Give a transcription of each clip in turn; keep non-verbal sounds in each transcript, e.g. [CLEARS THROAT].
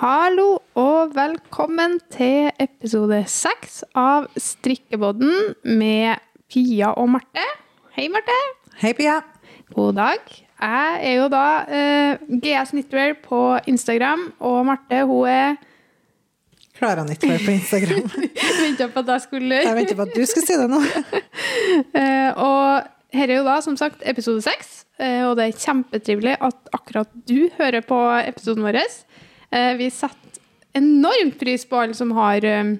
Hallo og velkommen til episode seks av Strikkebodden med Pia og Marte. Hei, Marte. Hei, Pia. God dag. Jeg er jo da eh, GS Knitwear på Instagram, og Marte hun er Klara Knitwear på Instagram. [LAUGHS] Venta på at jeg skulle Jeg venter på at du skal si det nå. [LAUGHS] Eh, og her er jo da, som sagt, episode seks. Eh, og det er kjempetrivelig at akkurat du hører på episoden vår. Eh, vi setter enormt pris på alle som har eh,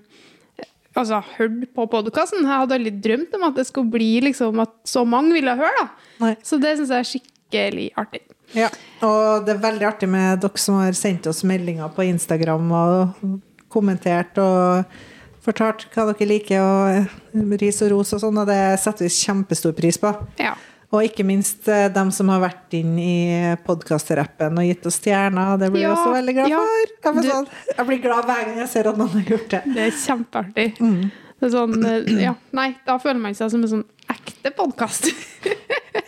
altså, hørt på podkasten. Jeg hadde aldri drømt om at det skulle bli liksom, at så mange ville høre. Så det syns jeg er skikkelig artig. Ja, og det er veldig artig med dere som har sendt oss meldinger på Instagram og kommentert og fortalt hva dere liker, og ris og ros og sånn, og det setter vi kjempestor pris på. Ja. Og ikke minst eh, dem som har vært inn i podkasterappen og gitt oss stjerner. Det blir vi Ja, også veldig glad ja. for. Jeg sånn, jeg blir glad hver gang jeg ser at noen har gjort det. Det er kjempeartig. Det er sånn, eh, ja, nei, da føler man seg som en sånn ekte podkast.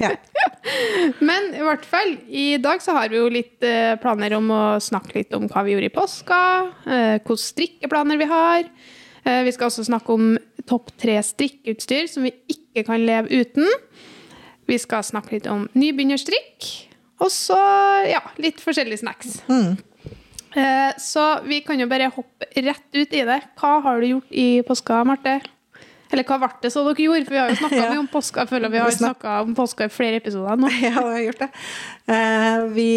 Ja. [LAUGHS] Men i hvert fall, i dag så har vi jo litt eh, planer om å snakke litt om hva vi gjorde i påska, eh, hvilke strikkeplaner vi har. Eh, vi skal også snakke om topp tre strikkeutstyr som vi ikke kan leve uten. Vi skal snakke litt om nybegynnerstrikk, og så ja, litt forskjellige snacks. Eh, så vi kan jo bare hoppe rett ut i det. Hva har du gjort i påska, Marte? Eller hva ble det så dere gjorde? For vi har jo snakka [LAUGHS] Ja. om påska. Jeg føler vi har snakka om påska i flere episoder nå. [LAUGHS] Ja, vi har gjort det. Eh, vi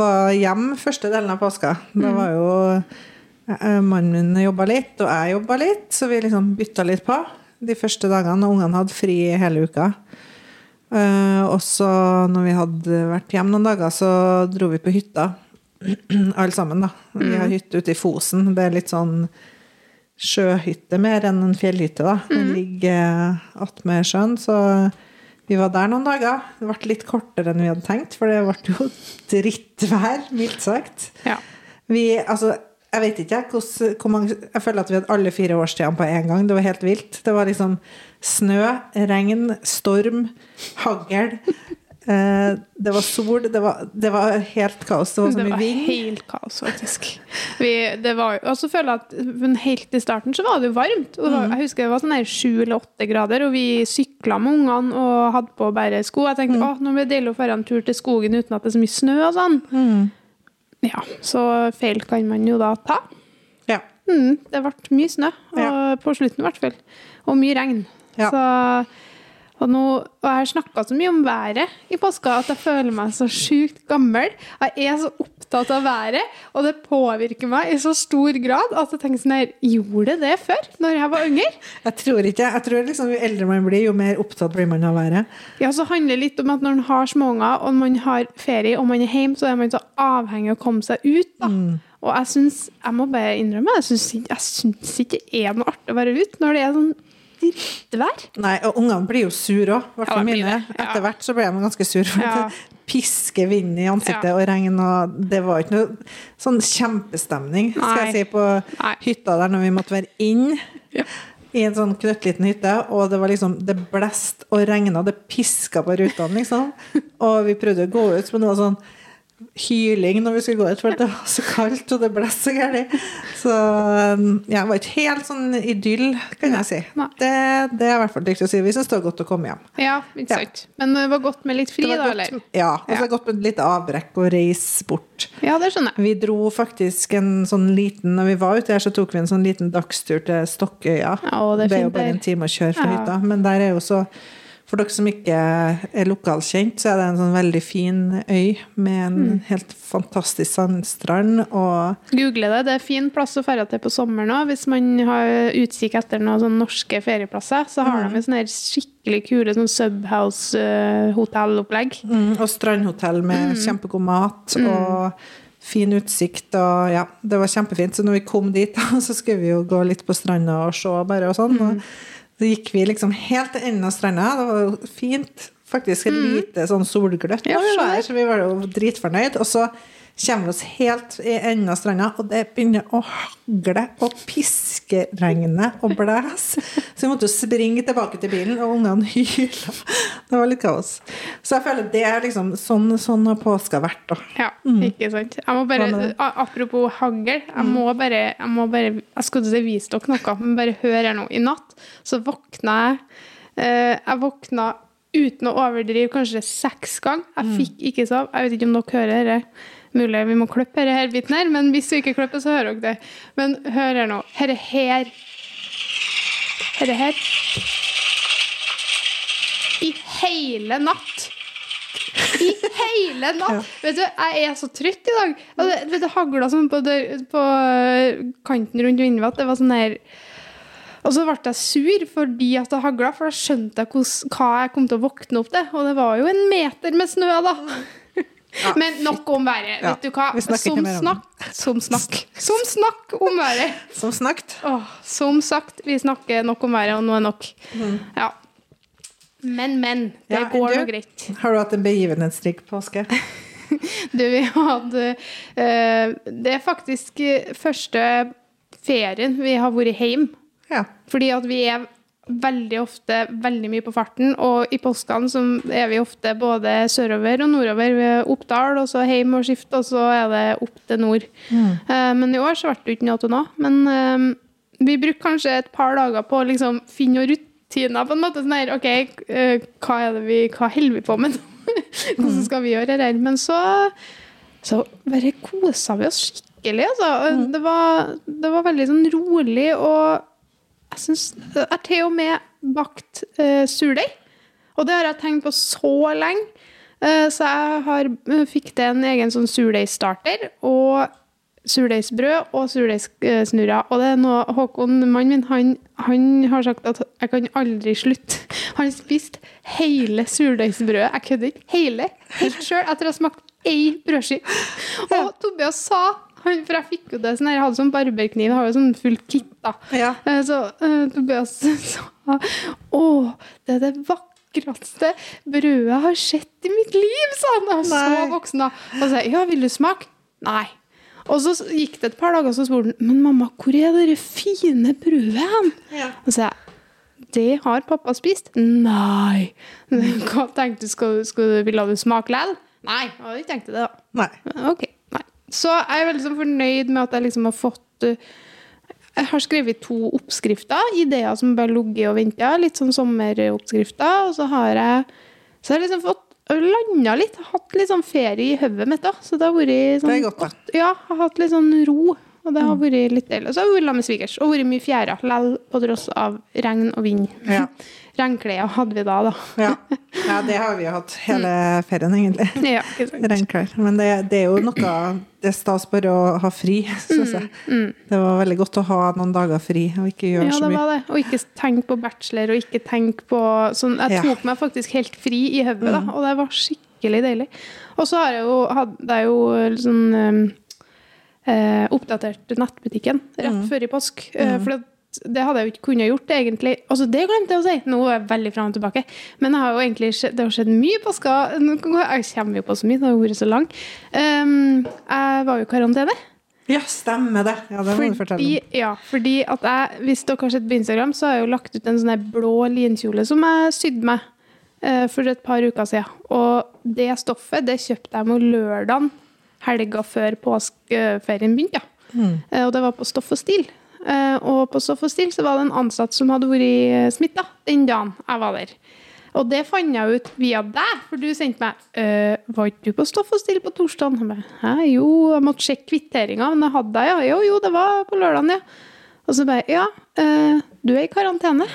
var hjemme første delen av påska. Da var jo eh, mannen min jobba litt, og jeg jobba litt, så vi liksom bytta litt på de første dagene. Og ungene hadde fri hele uka. Eh, og så, når vi hadde vært hjemme noen dager, så dro vi på hytta. [CLEARS THROAT] Alle sammen, da. Vi har hytte ute i Fosen. Det er litt sånn sjøhytte mer enn en fjellhytte, da. Den ligger attmed sjøen, så vi var der noen dager. Det ble litt kortere enn vi hadde tenkt, for det ble jo [LAUGHS] drittvær, mildt sagt. Ja. Vi, altså, jeg vet ikke hvordan, hvor mange Jeg føler at vi hadde alle fire årstidene på en gang. Det var helt vilt. Det var liksom snø, regn, storm, hagl. Eh, det var sol. Det var, det var helt kaos. Det var så Det var helt kaos, faktisk. Vi, det var, og så føler jeg at men helt i starten så var det jo varmt. Og det var, jeg husker det var sånn sju eller åtte grader, og vi sykla med ungene og hadde på bare sko. Jeg tenkte å, nå blir det deilig å få en tur til skogen uten at det er så mye snø og sånn. Ja, så feil kan man jo da ta. Ja. Mm, det ble mye snø, og Ja. på slutten i hvert fall. Og mye regn. Ja. Så, og, nå, og jeg har snakka så mye om været i påska at jeg føler meg så sjukt gammel. Jeg er så opptatt av været, og det påvirker meg i så stor grad at jeg tenker sånn her Gjorde det før, når jeg var yngre? Jeg tror ikke Jeg tror liksom jo eldre man blir, jo mer opptatt blir man av været. Ja, så handler det litt om at når man har småunger, og man har ferie, og man er hjemme, så er man så avhengig av å komme seg ut. da. Og jeg syns Jeg må bare innrømme, jeg syns ikke det er noe artig å være ute når det er sånn drittvær. Nei, og ungene blir jo sur òg. I hvert fall mine. Etter hvert så ble de ganske sur. For Ja. det pisker vind i ansiktet Ja. og regn, og det var ikke noe sånn kjempestemning, skal jeg si, på Nei. hytta der når vi måtte være inn. Ja. I en sånn knøttliten hytte, og det var liksom Det blåste og regna, det piska på rutene, liksom. [LAUGHS] Og vi prøvde å gå ut, men det var sånn hyling når vi skulle gå ut, for det var så kaldt, og det blåste så gærent. Så ja, det var ikke helt sånn idyll, kan jeg si. Det, det er i hvert fall riktig å si. Vi syns det var godt å komme hjem. Ja, ikke Ja. Men det var godt med litt fri, da, eller? ja, og så er det godt med litt avbrekk og reise bort. Ja, det skjønner jeg. Vi dro faktisk en sånn liten Når vi var ute her, så tok vi en sånn liten dagstur til Stokkøya. Ja, det er er jo bare en time å kjøre fra Ja. hytta. Men der er jo så For dere som ikke er lokalkjent, så er det en sånn veldig fin øy med en Mm. helt fantastisk sandstrand og Google det. Det er fin plass å dra til på sommeren òg. Hvis man har utkikk etter noen sånne norske ferieplasser, så har de en sånn skikkelig kule sånn Subhouse-hotellopplegg. Mm, og strandhotell med kjempegod mat og fin utsikt. Og ja, det var kjempefint. Så når vi kom dit, [LAUGHS] så skulle vi jo gå litt på stranda og se bare og sånn. Og så gikk vi liksom helt til enden av stranda. Det var jo fint. Faktisk et lite sånn solgløtt. Ja, så vi var jo dritfornøyd. Og så kommer vi oss helt i enden av stranda, og det begynner å hagle og piskeregne og blæse. Så vi måtte springe tilbake til bilen, og ungene [LAUGHS] hyla. Det var litt kaos. Så jeg føler det er liksom sånn, sånn har påska vært, da. Ja, ikke sant. Jeg må bare, apropos hagl, jeg må bare Jeg, må bare, jeg skulle ikke vise dere noe, men bare hør her nå. I natt så våkna jeg eh, Jeg våkna uten å overdrive kanskje seks ganger. Jeg fikk ikke sove. Jeg vet ikke om dere hører dette. Mulig vi må klippe denne her biten her, men hvis vi ikke klipper, så hører dere det. Men hør her nå. Herre her Herre her I hele natt. I hele [LAUGHS] natt! Vet du, jeg er så trøtt i dag. Det, vet du, hagla sånn på, dør- på øh, kanten rundt vinduet. Det var sånn her Og så ble jeg sur fordi at det hagla, for da skjønte jeg hva jeg kom til å våkne opp til. Og det var jo en meter med snø, da. Men nok om været. Ja, Vet du hva? Som snakk, som snakk. Som snakk om været. Som snakket. Åh, som sagt, vi snakker nok om været, og nå er nok. Ja. Men, men. Det Ja, går nå greit. Har du hatt en begivenhetsrik påske? [LAUGHS] Du, vi hadde uh, Det er faktisk første ferien vi har vært hjemme. Ja. Fordi at vi er veldig ofte veldig mye på farten, og i påskene så er vi ofte både sørover og nordover ved Oppdal, og så hjem og skift, og så er det opp til nord. Eh, men i år så ble det ikke noe til nå. Men eh, vi brukte kanskje et par dager på å liksom finne rutiner, på en måte. Sånn her, OK, eh, hva er det vi, hva holder vi på med nå? [LAUGHS] Hvordan skal vi gjøre det her? Men så så bare kosa vi oss skikkelig, altså. Det, var, det var veldig sånn rolig, og jeg syns Jeg har til og med bakt uh, surdeig. Og det har jeg tenkt på så lenge. Eh, så jeg har, eh, fikk til en egen sånn surdeigstarter. Og surdeigsbrød og surdeigsnurrer. Og det er noe Håkon, mannen min, han, han har sagt at jeg kan aldri slutte. [LAUGHS] Han spiste hele surdeigsbrødet. Jeg kødder ikke. Hele. Helt sjøl. Etter å ha smakt ei brødskive. Og Tobias sa For jeg fikk jo det sånn jeg hadde sånn barberkniv, jeg har jo sånn fullt kitt, da. Ja. Eh, Så uh, Tobias [LAUGHS] sa Å, det er det vakreste brødet jeg har sett i mitt liv, sa han. Jeg var så voksen da. Og så sa jeg ja, vil du smake? Nei. Og så gikk det et par dager, og så spurte han men mamma, hvor er det fine brødet? Ja. Og så jeg det har pappa spist. Nei. [LAUGHS] Hva tenkte du? Skal, du- ville du smake likevel? Nei, jeg hadde ikke tenkt det, da. Nei. Ok. Så jeg er veldig sånn fornøyd med at jeg liksom har fått uh, Jeg har skrevet to oppskrifter, ideer som bare ligget og venta. Litt sånn sommeroppskrifter. Og så har jeg så har jeg liksom fått landa litt. Hatt litt sånn ferie i hodet mitt, da. Så det har vært sånn Det er godt, da. Mm. Ja, har hatt litt sånn ro. Og det har vært litt deilig. Og så har jeg vært sammen med svigers og vært mye fjæra lell på tross av regn og vind. Ja. [LAUGHS] Regnklær hadde vi da, da. Ja. [LAUGHS] ja, det har vi jo hatt hele ferien, egentlig. [LAUGHS] Ja. Regnklær. Men det, det er jo noe Det er stas bare å ha fri, [LAUGHS] syns jeg. Det var veldig godt å ha noen dager fri og ikke gjøre Mm, Ja, så det mye. var det. Og ikke tenke på bachelor, og ikke tenke på sånn Jeg Ja. Mm. tok meg faktisk helt fri i hodet, da, og det var skikkelig deilig. Og så har jeg jo, hadde jeg jo sånn um, eh, oppdatert nettbutikken rett Mm. før i påsk. Eh, for det, det hadde jeg jo ikke kunnet gjort, egentlig. Altså, det glemte jeg å si. Nå er jeg veldig fram og tilbake. Men har jo egentlig det har skjedd mye påska. Nå Jeg kommer jo på så mye, det har vært så lang. Um, jeg var jo i karantene. Ja, stemmer det. Ja, det må du fortelle om. ja, fordi at jeg, hvis dere har sett på Instagram, så har jeg jo lagt ut en sånn blå linkjole som jeg sydde meg uh, for et par uker siden. Og det stoffet det kjøpte jeg med lørdagen helga før påskeferien begynte. Ja. Eh, og det var på Stoff og Stil. Eh, og på Stoff og Stil så var det en ansatt som hadde vært smitta den dagen jeg var der. Og det fant jeg ut via deg, for du sendte meg øh, Var ikke du på Stoff og Stil på torsdag? Hæ, jo, jeg måtte sjekke kvitteringa, men jeg hadde deg, ja. Jo, jo, det var på lørdagen, ja. Og så bare Ja, øh, du er i karantene.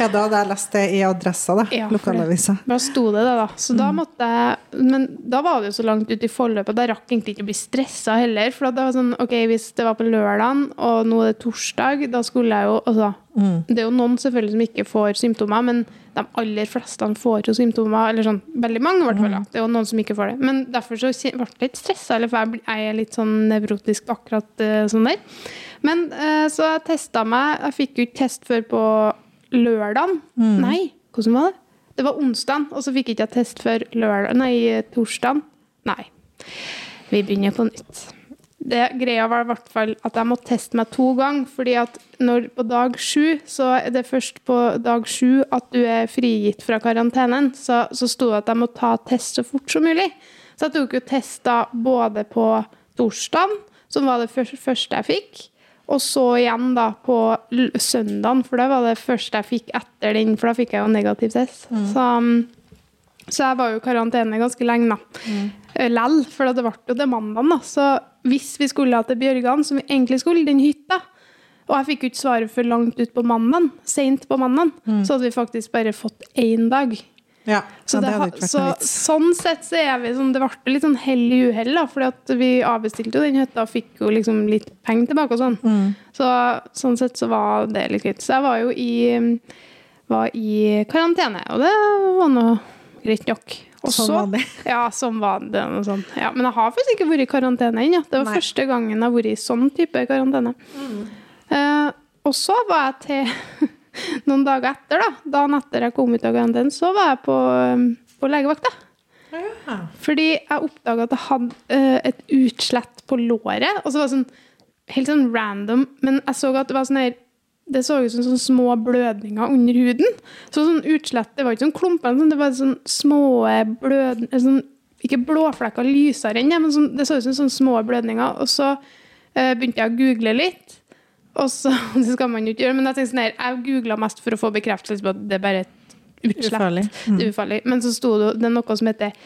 Ja, da hadde jeg lest det i Adressa, da. Ja, Lokalavisa. Da sto det det, da. Så da måtte jeg Men da var det jo så langt ut i forløpet, da rakk jeg egentlig ikke å bli stressa heller. For det var sånn, ok, hvis det var på lørdagen, og nå er det torsdag, da skulle jeg jo Altså, det er jo noen selvfølgelig som ikke får symptomer, men de aller fleste får jo symptomer. Eller sånn, veldig mange, i hvert fall. Mm. Det er jo noen som ikke får det. Men derfor så ble jeg litt stressa, eller for jeg er litt sånn nevrotisk akkurat eh, sånn der. Men eh, så jeg testa meg. Jeg fikk jo ikke test før på lørdagen. Nei, hvordan var det? Det var onsdag, og så fikk jeg ikke test før lørdag, nei, torsdag. Nei. Vi begynner på nytt. det greia var i hvert fall at jeg måtte teste meg to ganger. fordi at når på dag sju, så er det først på dag sju at du er frigitt fra karantenen. Så, så sto det at jeg må ta test så fort som mulig. Så jeg tok jo tester både på torsdag, som var det første jeg fikk, og så igjen da på søndagen, for det var det første jeg fikk etter den, for da fikk jeg jo negativ test. Så, um, så jeg var jo i karantene ganske lenge, da. Mm. Lell, for det ble jo det mandagen, da. Så hvis vi skulle til Bjørgan, som vi egentlig skulle, den hytta Og jeg fikk jo ikke svaret før langt ut på mandagen, sent på mandagen, så hadde vi faktisk bare fått én dag. Ja, Så, ja, det, det hadde ikke vært så sånn sett så er vi sånn Det ble litt sånn hell i uhell, da, at vi avbestilte jo den hytta og fikk jo liksom litt penger tilbake og sånn. Mm. Så sånn sett så var det litt greit. Så jeg var jo i, var i karantene, og det var nå greit nok. Også, Som så- vanlig. [LAUGHS] Ja, som vanlig. Noe sånt. Ja, men jeg har faktisk ikke vært i karantene ennå. Det var Nei. første gangen jeg har vært i sånn type karantene. Eh, og så var jeg til [LAUGHS] Noen dager etter, da, dagen etter jeg kom ut av karantenen, så var jeg på, eh, på legevakta. Ja. Fordi jeg oppdaga at jeg hadde uh, et utslett på låret. Og så var det sånn helt sånn random, men jeg så at det var sånn her det så ut som sånne små blødninger under huden. Så sånn utslett, Det var ikke sånn klumpene, sånn- det var sånn små blødninger Sånn, ikke blåflekker lysere enn det, men sånn, det så ut som sånne små blødninger. Og så eh, begynte jeg å google litt. Og så, [LAUGHS] Det skal man jo ikke gjøre, men jeg tenkte sånn her, jeg googla mest for å få bekreftelse på at det er bare et utslett. Ufarlig. Mm. Det er ufarlig. Men så sto det, det er noe som heter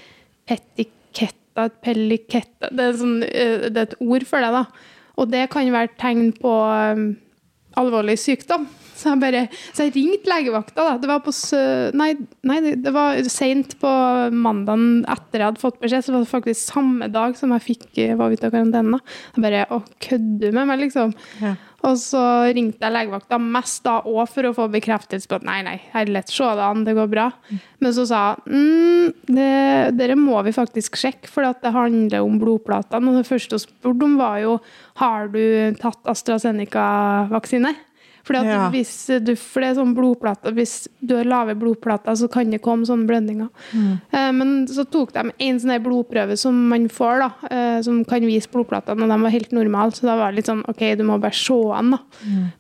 petiketta, peliketta det er, sånn, eh, det er et ord for det, da. Og det kan være tegn på um, alvorlig sykdom. Så jeg bare, så jeg ringte legevakta. da. Det var på. Nei, nei det var sent på mandagen etter jeg hadde fått beskjed. Så var det faktisk samme dag som jeg fikk, eh, var ute av karantene. Jeg bare Å, kødder du med meg, liksom? Ja. Og så ringte jeg legevakta mest da òg for å få bekreftelse på at nei, nei, herlighet, se det an, det går bra. Men så sa hun mm, det, dere må vi faktisk sjekke, for det handler om blodplatene. Og det første hun spurte om, var jo har du tatt AstraZeneca-vaksine. Fordi at Ja. hvis du, for det er sånn blodplater, hvis du har lave blodplater, så kan det komme sånne blødninger. Eh, Men så tok de en sånn blodprøve som man får, da, eh, som kan vise blodplatene, og de var helt normale. Så da var det litt sånn OK, du må bare se an, da.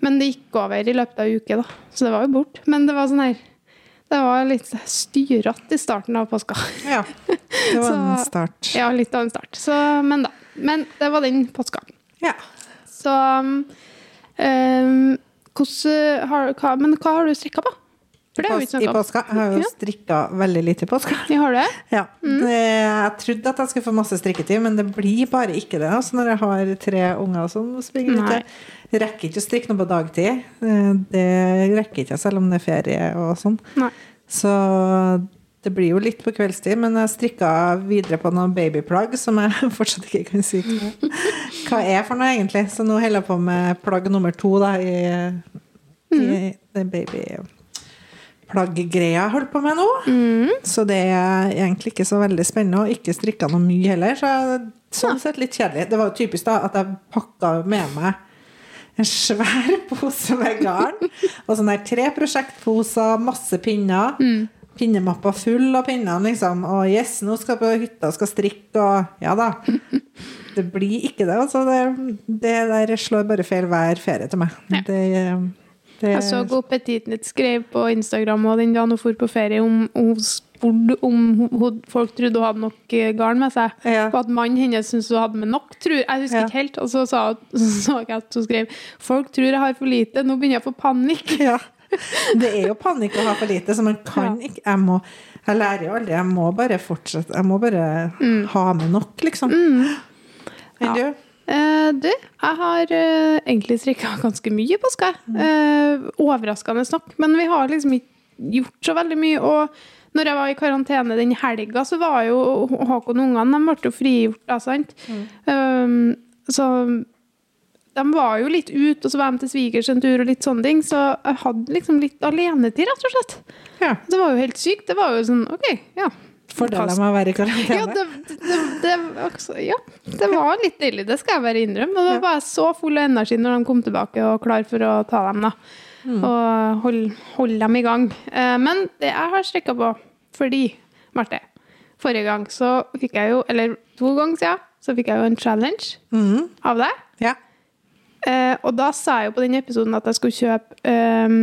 Men det gikk over i løpet av ei uke, da. Så det var jo bort. Men det var sånn her Det var litt styrete i starten av påska. ja. Det [LAUGHS] var en start. Ja, litt av en start. Så, men da. Men det var den påska. Ja. Så um, um, hvordan har, hva, Men hva har du strikka på? For det har vi ikke I snakka om. påska. Jeg har jo strikka veldig lite i påska. Ja, har det? Ja. Mm. Det, jeg trodde at jeg skulle få masse strikketid, men det blir bare ikke det. Altså, når jeg har tre unger som springer ute. Rekker ikke å strikke noe på dagtid. Eh, Det rekker ikke selv om det er ferie og sånn. Så det blir jo litt på kveldstid, men jeg strikka videre på noen babyplagg som jeg [LAUGHS] fortsatt ikke kan si hva, er for noe, egentlig. Så nå holder jeg på med plagg nummer to da, i, i den babyplagggreia jeg holder på med nå. Mm. Så det er egentlig ikke så veldig spennende, og ikke strikka noe mye heller. Så sånn sett litt kjedelig. Det var jo typisk da at jeg pakka med meg en svær [LAUGHS] pose med garn. Og sånne der tre prosjektposer, masse pinner. Pinnemappa full av pinner, liksom. Og yes, nå skal jeg på hytta og skal strikke, og ja da. [LAUGHS] Det blir ikke det, altså. Det, det der slår bare feil hver ferie til meg. Ja. Det, det, Jeg så god Petitnytt skrev på Instagram og den dagen hun dro på ferie, om om hun spurte om folk trodde hun hadde nok eh, garn med seg. Ja. Og at mannen hennes syntes hun hadde med nok, tror jeg. husker Ja. ikke helt. Og så, sa, [LAUGHS] så så jeg at hun skrev folk tror jeg har for lite, nå begynner jeg å få panikk. Ja. [LAUGHS] Det er jo panikk å ha for lite, så man kan Ja. ikke Jeg må Jeg lærer jo aldri. Jeg må bare fortsette. Jeg må bare Mm. ha med nok, liksom. Enn du? Eh, du, jeg har eh, egentlig strikka ganske mye i påska. Eh, overraskende nok. Men vi har liksom ikke gjort så veldig mye. Og når jeg var i karantene den helga, så var jo Håkon og ungene de ble jo frigjort, da, sant. Um, så de var jo litt ute, og så var de til svigers en tur og litt sånne ting. Så jeg hadde liksom litt alenetid, rett og slett. Ja. Det var jo helt sykt. Det var jo sånn OK, ja. Fordeler med å være i Ja det, det, det, også- ja, det var litt deilig, det skal jeg bare innrømme. Og da var jeg så full av energi når de kom tilbake og klar for å ta dem. da. Mm. Og holde hold dem i gang. Eh, Men det jeg har strikka på fordi, Marte, forrige gang så fikk jeg jo, eller to ganger siden, så fikk jeg jo en challenge mm. av deg. Ja. Eh, og da sa jeg jo på den episoden at jeg skulle kjøpe eh,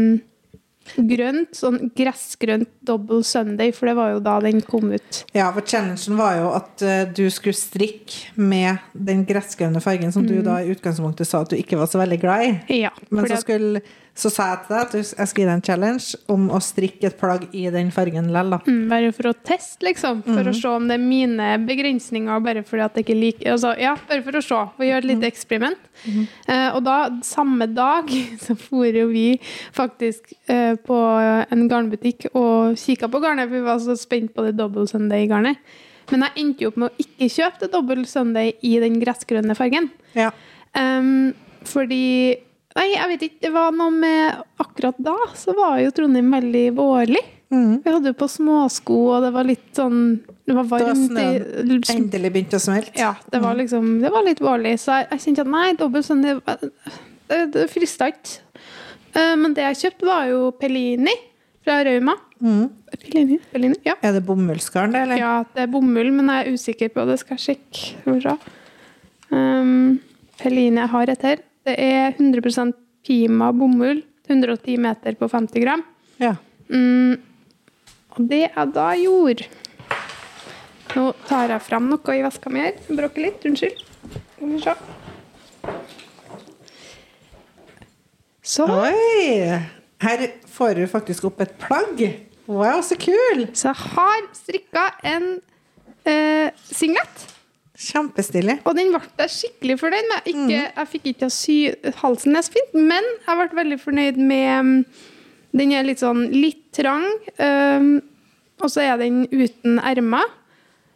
grønt, sånn gressgrønt double Sunday, for det var jo da den kom ut. ja, for challengen var jo at eh, du skulle strikke med den gressgrønne fargen som du da i utgangspunktet sa at du ikke var så veldig glad i. Ja, Men så skulle at- skulle, så sa jeg til deg at jeg skulle gi deg en challenge om å strikke et plagg i den fargen likevel. Mm, bare for å teste, liksom. For mm. å se om det er mine begrensninger, bare fordi at jeg ikke liker altså, Ja, bare for å se. Og gjøre et Mhm. lite eksperiment. Eh, og da, samme dag, [LAUGHS] så for jo vi faktisk eh, på en garnbutikk og kikka på garnet, for vi var så spent på det double Sunday-garnet. Men jeg endte jo opp med å ikke kjøpe det double Sunday i den gressgrønne fargen. Ja. Um, fordi Nei, jeg vet ikke. Det var noe med Akkurat da så var jo Trondheim veldig vårlig. Mm. Vi hadde jo på småsko, og det var litt sånn Det var Det var snøen endelig begynte å smelte. Ja, det var liksom Det var litt vårlig, så jeg, jeg kjente at nei, dobbelt sånn Det, det, det frista ikke. Eh, men det jeg kjøpte, var jo Pellini fra Rauma. Mm. Pellini? Pellini? Ja. Er det bomullsgarn, det, eller? ja, det er bomull, men jeg er usikker på det. Skal jeg sjekke. Um, Pellini jeg har et her. Det er 100% Pima bomull. 110 meter på 50 gram. Ja. Mm, og det jeg da gjorde Nå tar jeg frem noe i veska mi her. Bråker litt. Unnskyld. Skal vi se. Så, Oi! Her får du faktisk opp et plagg. Wow, så kul! så jeg har strikka en eh, singlet. Kjempestilig. Og den ble jeg skikkelig fornøyd med. Ikke, Jeg fikk ikke til å sy halsen nest fint, men jeg ble veldig fornøyd med um, Den er litt sånn litt trang, um, og så er den uten ermer.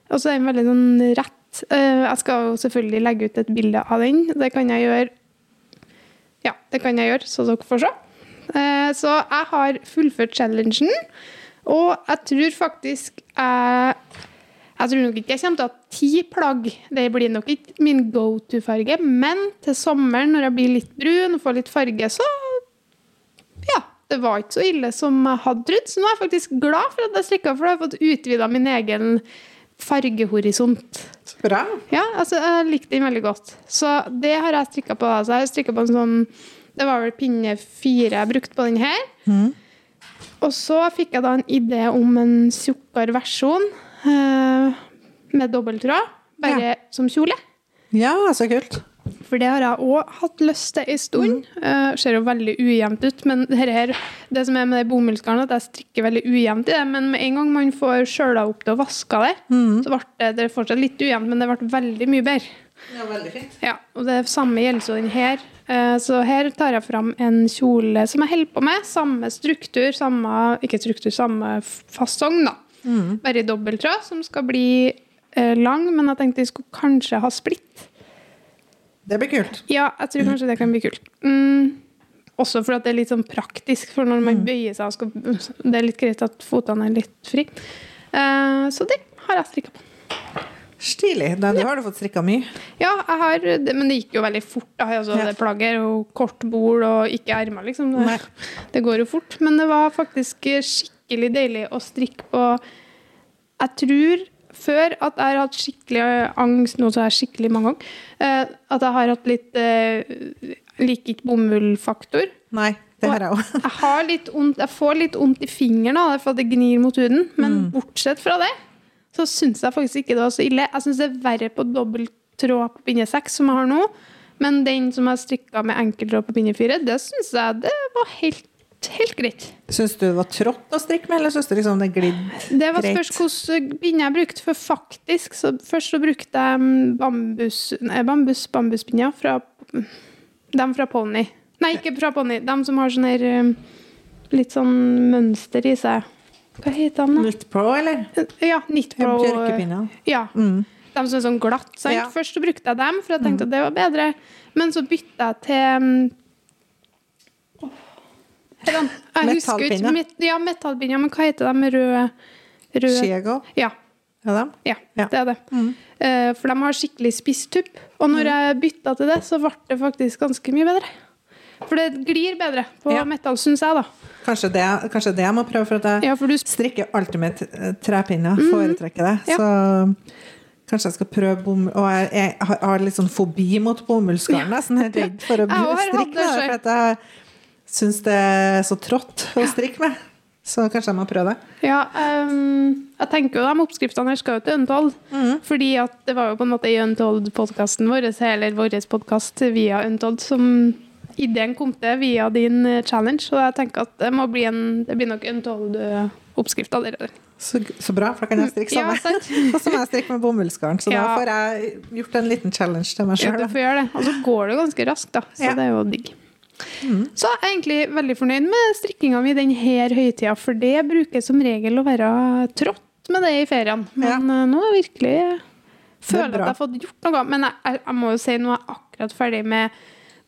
Og så er den veldig sånn rett. Uh, jeg skal jo selvfølgelig legge ut et bilde av den. Det kan jeg gjøre. Ja, det kan jeg gjøre, så dere får se. Uh, så jeg har fullført challengen, og jeg tror faktisk jeg jeg tror nok ikke jeg kommer til å ha ti plagg. Det blir nok ikke min go to-farge. Men til sommeren, når jeg blir litt brun og får litt farge, så Ja. Det var ikke så ille som jeg hadde trodd. Så nå er jeg faktisk glad for at jeg strikka, for da har jeg fått utvida min egen fargehorisont. Så bra. Ja, altså, jeg likte den veldig godt. Så det har jeg strikka på. Altså, jeg har strikket på en sånn Det var vel pinne fire jeg brukte på den her. Og så fikk jeg da en idé om en tjukkere versjon eh, med dobbelttråd, bare som kjole. Ja, så kult. For det har jeg òg hatt lyst til en stund. Eh, ser jo veldig ujevnt ut, men det, her, det som er med det bomullsgarnet, at jeg strikker veldig ujevnt i det. Men med en gang man får skjøla opp det og vaska det, så ble det, det fortsatt litt ujevnt, men det ble veldig mye bedre. Ja, veldig fint. Ja, og det samme gjelder så den her. Eh, Så her tar jeg fram en kjole som jeg holder på med. Samme struktur, samme, ikke struktur, samme fasong, da. Bare i dobbelttråd, som skal bli lang, men jeg tenkte vi skulle kanskje ha splitt. Det blir kult. Ja, jeg tror kanskje det kan bli kult. Mm. Også fordi det er litt sånn praktisk, for når man bøyer seg, skal, det er litt greit at fotene er litt fri. Uh, så det har jeg strikka på. Stilig. Da du har du fått strikka mye. Ja, jeg har, det, men det gikk jo veldig fort. Da. Altså, Ja. Det plagget og kort bol og ikke ermer, liksom. Det, det går jo fort. Men det var faktisk skikkelig deilig å strikke på Jeg tror før at jeg har hatt skikkelig angst, så har jeg skikkelig mange ganger, eh, at jeg har hatt litt eh, Liker ikke bomullfaktor. Nei, det har jeg òg. Jeg, jeg får litt vondt i fingeren av det, for at det gnir mot huden. Men bortsett fra det, så syns jeg faktisk ikke det var så ille. Jeg syns det er verre på dobbelt tråd på pinne seks, som jeg har nå. Men den som jeg strikka med enkeltråd på pinne fire, det syns jeg det var helt, helt greit. Syns du det var trått å strikke med, eller syns du liksom det glid Det var greit? spørs hvilken pinne jeg brukte. For faktisk, så først så brukte jeg mm, bambus, nei, bambus, bambuspinner fra dem fra Pony. Nei, ikke fra Pony. Dem som har sånn her um, litt sånn mønster i seg. Hva heter de? da? Nytt eller? Ja, Nitpro. Bjørkepinner. Ja. Mm. De som er sånn glatt. Sant? Ja. Først så brukte jeg dem, for jeg tenkte at det var bedre. Men så bytta jeg til Jeg husker ikke. Metallpinner. Ja. Men hva heter de røde? røde? Skiego? Ja. Det? Ja, Ja. det er det. Eh, for de har skikkelig spiss tupp. Og når jeg bytta til det, så ble det faktisk ganske mye bedre. For det glir bedre på Ja. metall, syns jeg, da. Kanskje det, kanskje det jeg må prøve, for at jeg Ja, for du strikker alltid med trepinner. Mm. Foretrekker det. Ja. Så Kanskje jeg skal prøve bomull Og jeg, jeg har- har litt sånn fobi mot bomullsgarn. [LAUGHS] Jeg er sånn helt redd for å strikke jeg syns det er så trått å strikke med. Så kanskje jeg må prøve det. Ja, um, jeg tenker jo de oppskriftene her skal jo til Untold. Fordi at det var jo på en måte i Untold-podkasten vår, eller vår podkast via Untold, som ideen kom til via din eh, challenge. Så jeg tenker at det må bli en Det blir nok Untold-oppskrift allerede. Så, så bra, for da kan jeg strikke sammen. Ja, [LAUGHS] Og så må jeg strikke med bomullsgarn. Så Ja. da får jeg gjort en liten challenge til meg Ja, sjøl. du får gjøre det. Og så går det ganske raskt, da. Så Ja. det er jo digg. Så jeg er egentlig veldig fornøyd med strikkinga mi denne høytida, for det bruker som regel å være trått med det i feriene. Men ja. nå er virkelig føler at jeg har fått gjort noe. Men jeg, jeg, jeg må jo si nå er jeg akkurat ferdig med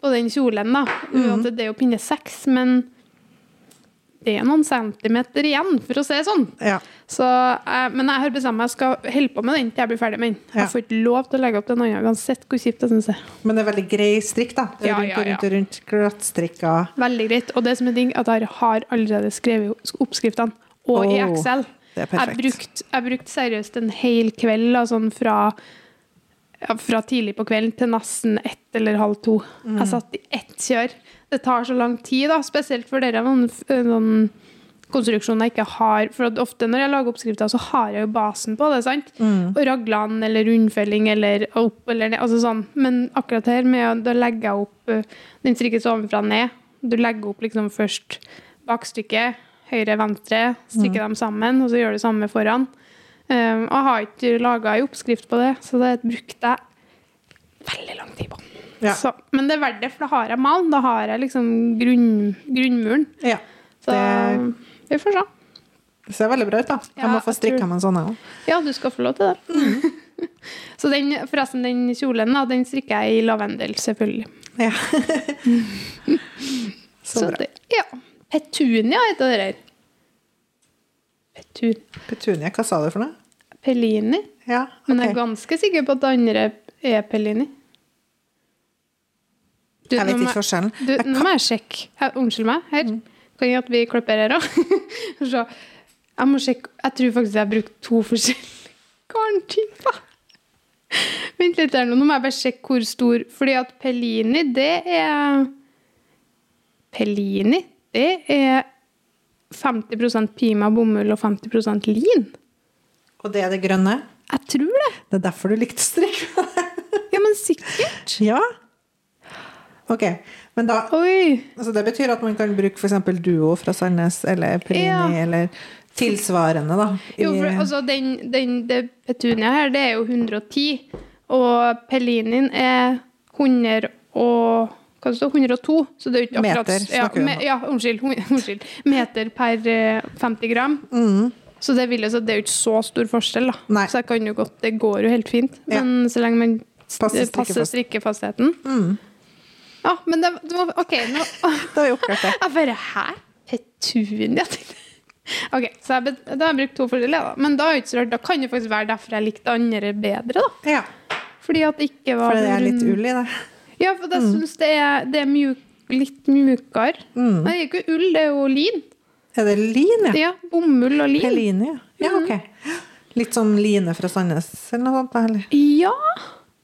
på den kjolen, da. Uansett, det er jo pinne seks, men det er noen centimeter igjen, for å si det sånn. Ja. Så, eh, men jeg har bestemt meg jeg skal holde på med den til jeg blir ferdig med den. Jeg får ikke lov til å legge opp til en annen, uansett hvor kjipt jeg syns det er. Men det er veldig grei strikk, da. Det Ja, rundt ja, rundt rundt. Glattstrikka. Veldig greit. Og det som er ding, at jeg har allerede skrevet oppskriftene. Og i Åh, Excel. det er Jeg perfekt. brukte jeg brukte seriøst en hel kveld, da, sånn fra, ja, fra tidlig på kvelden til nesten ett eller halv to. Mm. Jeg satt i ett kjør. Det tar så lang tid, da, spesielt for dere noen, noen konstruksjoner jeg ikke har. For ofte når jeg lager oppskrifter, så har jeg jo basen på det. sant? Mm. Og raglan eller rundfelling eller opp eller ned. altså sånn. Men akkurat her, med, å- jeg opp eh, Den strikkes ovenfra og ned. Du legger opp liksom først bakstykket, høyre, venstre, strikker dem sammen, og så gjør du det samme foran. Um, jeg har ikke laga ei oppskrift på det, så det brukte jeg veldig lang tid på. Ja. Så, men det er verdt det, for da har jeg malen. Da har jeg liksom grunn, grunnmuren. Ja. Så Det vi får se. det ser veldig bra ut, da. Jeg Ja, må få strikka tror- meg en sånn, jeg òg. Ja, du skal få lov til det. [LAUGHS] så den, forresten, den kjolen da, den strikker jeg i lavendel, selvfølgelig. Ja. [LAUGHS] Så, så bra. det, ja. Petunia heter det der. Petun... Petunia, hva sa du for noe? Pellini. Ja, Men jeg er ganske sikker på at det andre er Pellini. Du, Jeg vet ikke forskjellen. Du, nå må jeg sjekke. Her, unnskyld meg. Her. Mm. Kan jeg at vi klipper her òg? [LAUGHS] jeg må sjekke. Jeg tror faktisk jeg har brukt to forskjellige [LAUGHS] garntyper. Vent litt her nå. Nå må jeg bare sjekke hvor stor Fordi at Pellini, det er Pellini, det er 50% pima bomull og 50% lin. Og det er det grønne? Jeg tror det. Det er derfor du likte strikk? Ja, men sikkert. ja. Ok, men da altså Det betyr at man kan bruke f.eks. Duo fra Sandnes eller Prini Ja. eller tilsvarende, da. i- Jo, for altså, den, den, det Petunia her, det er jo 110. Og Pellinin er 100 og hva står 102, så det er jo ikke akkurat Meter ja, me, ja, unnskyld, [LAUGHS] unnskyld. Meter per eh, 50 gram. Mm. Så det, vil, så det er jo ikke så stor forskjell, da. Nei. Så det går jo helt fint. Ja. Men så lenge man passer strikkefastheten. Mm. Ja, men det, det var OK, nå [LAUGHS] Da har vi oppklart det. [LAUGHS] Jeg bare Hæ? Petunia? OK, så jeg, da har jeg brukt to forskjellige, da. Men da. Da kan det faktisk være derfor jeg likte andre bedre, da. Ja, Fordi at det ikke var Fordi det er litt ull i det. Ja, for jeg syns det er, det er mjuk, litt mjukere. Mm. Nei, det er ikke ull, det er jo lin. Er det lin, ja? Ja, bomull og lin. Peline, ja. Ja, ok. Litt sånn line fra Sandnes eller noe sånt, eller? Ja,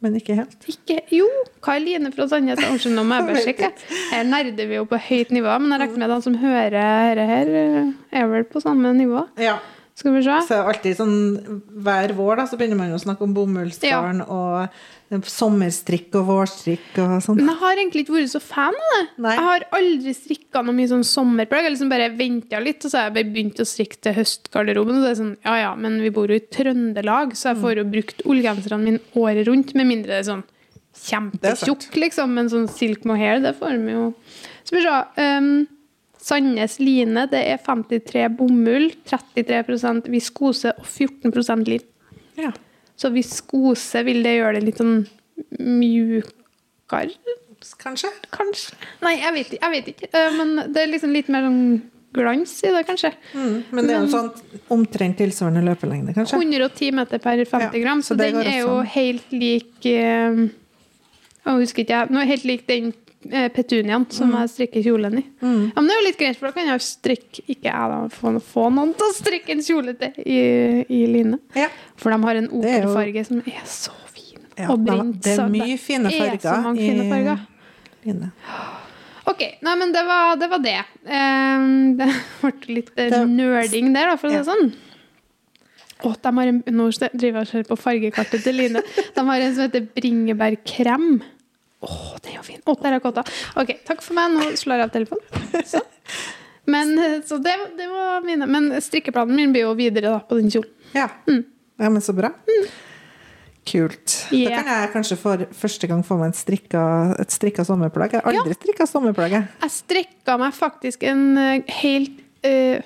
Men ikke helt. ikke Jo, hva er Line fra Sandnes? Unnskyld, nå må jeg bare sjekke. Her nerder vi jo på høyt nivå, men jeg regner med at de som hører dette her, er vel på samme nivå. Ja. Skal vi se. Så alltid sånn hver vår da, så begynner man å snakke om bomullsgarn og sommerstrikk og vårstrikk og sånn. Men jeg har egentlig ikke vært så fan av det. Nei. Jeg har aldri strikka noe mye sånn sommerplagg. Jeg liksom bare venta litt, og så har jeg begynt å strikke til høstgarderoben. Og så er det sånn, ja ja, men vi bor jo i Trøndelag, så jeg får jo brukt ullgenserne mine året rundt. Med mindre det er sånn Det kjempetjukk, liksom. Men sånn silk mohair, det får vi jo. Så se. Um, Sandnes line, det er 53 bomull, 33% viskose og 14% lin. Ja. Så viskose, vil det gjøre det litt sånn mjukere? Kanskje? Kanskje. Nei, jeg vet, jeg vet ikke. Eh, Men det er liksom litt mer sånn glans i det, kanskje. Mm. Men det er jo sånn omtrent tilsvarende løpelengde, kanskje? 110 meter per 50 Ja, gram, så så, den er jo helt lik eh, Jeg husker ikke, jeg. Nå er helt lik den eh, petuniaen som Mm. jeg strikker kjolen i. Ja, men det er jo litt greit, for da kan jeg strikke Ikke jeg, da. Få, få noen til å strikke en kjole til i, i line. Ja. For de har en er opelfarge som er så fin. Ja, og det det er mye fine Det er så farger mange i- fine farger. Line. Ok, nei, men det var det. Var det. Um, [LAUGHS] det ble litt eh, Det- nerding der, da, for å si det sånn. Å, de har en, nå driver jeg og ser på fargekartet til Line. [LAUGHS] De har en som heter bringebærkrem. Å, den er jo fin. Å, kåta. Ok, takk for meg. Nå slår jeg av telefonen. Så. Men, eh, så det, det var mine. Men strikkeplanen min blir jo videre da, på den kjolen. Ja. ja, men så bra. Kult. Yeah. Da kan jeg kanskje for første gang få meg et strikka, et strikka sommerplagg. Jeg har aldri strikka sommerplagg. jeg. strikka meg faktisk en eh, helt uh,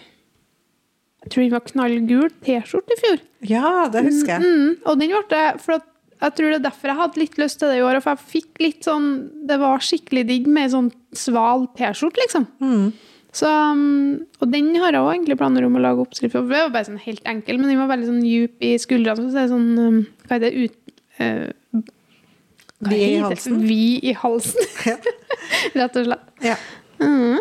Jeg tror den var knallgul T-skjorte i fjor. Ja, det husker jeg. Mm, og den ble det, for at jeg tror det er derfor jeg hadde litt lyst til det i år. For jeg fikk litt sånn Det var skikkelig digg med en sånn sval T-skjorte, liksom. Så, um, og den har jeg også egentlig planer om å lage oppskrift på. Den var bare sånn helt enkel, men den var veldig sånn djup i skuldrene. Så det er sånn um, Hva heter det ut... uh, hva Vi i halsen. Vi i halsen. [LAUGHS] Ja. [LAUGHS] Rett og slett. Ja. Mm.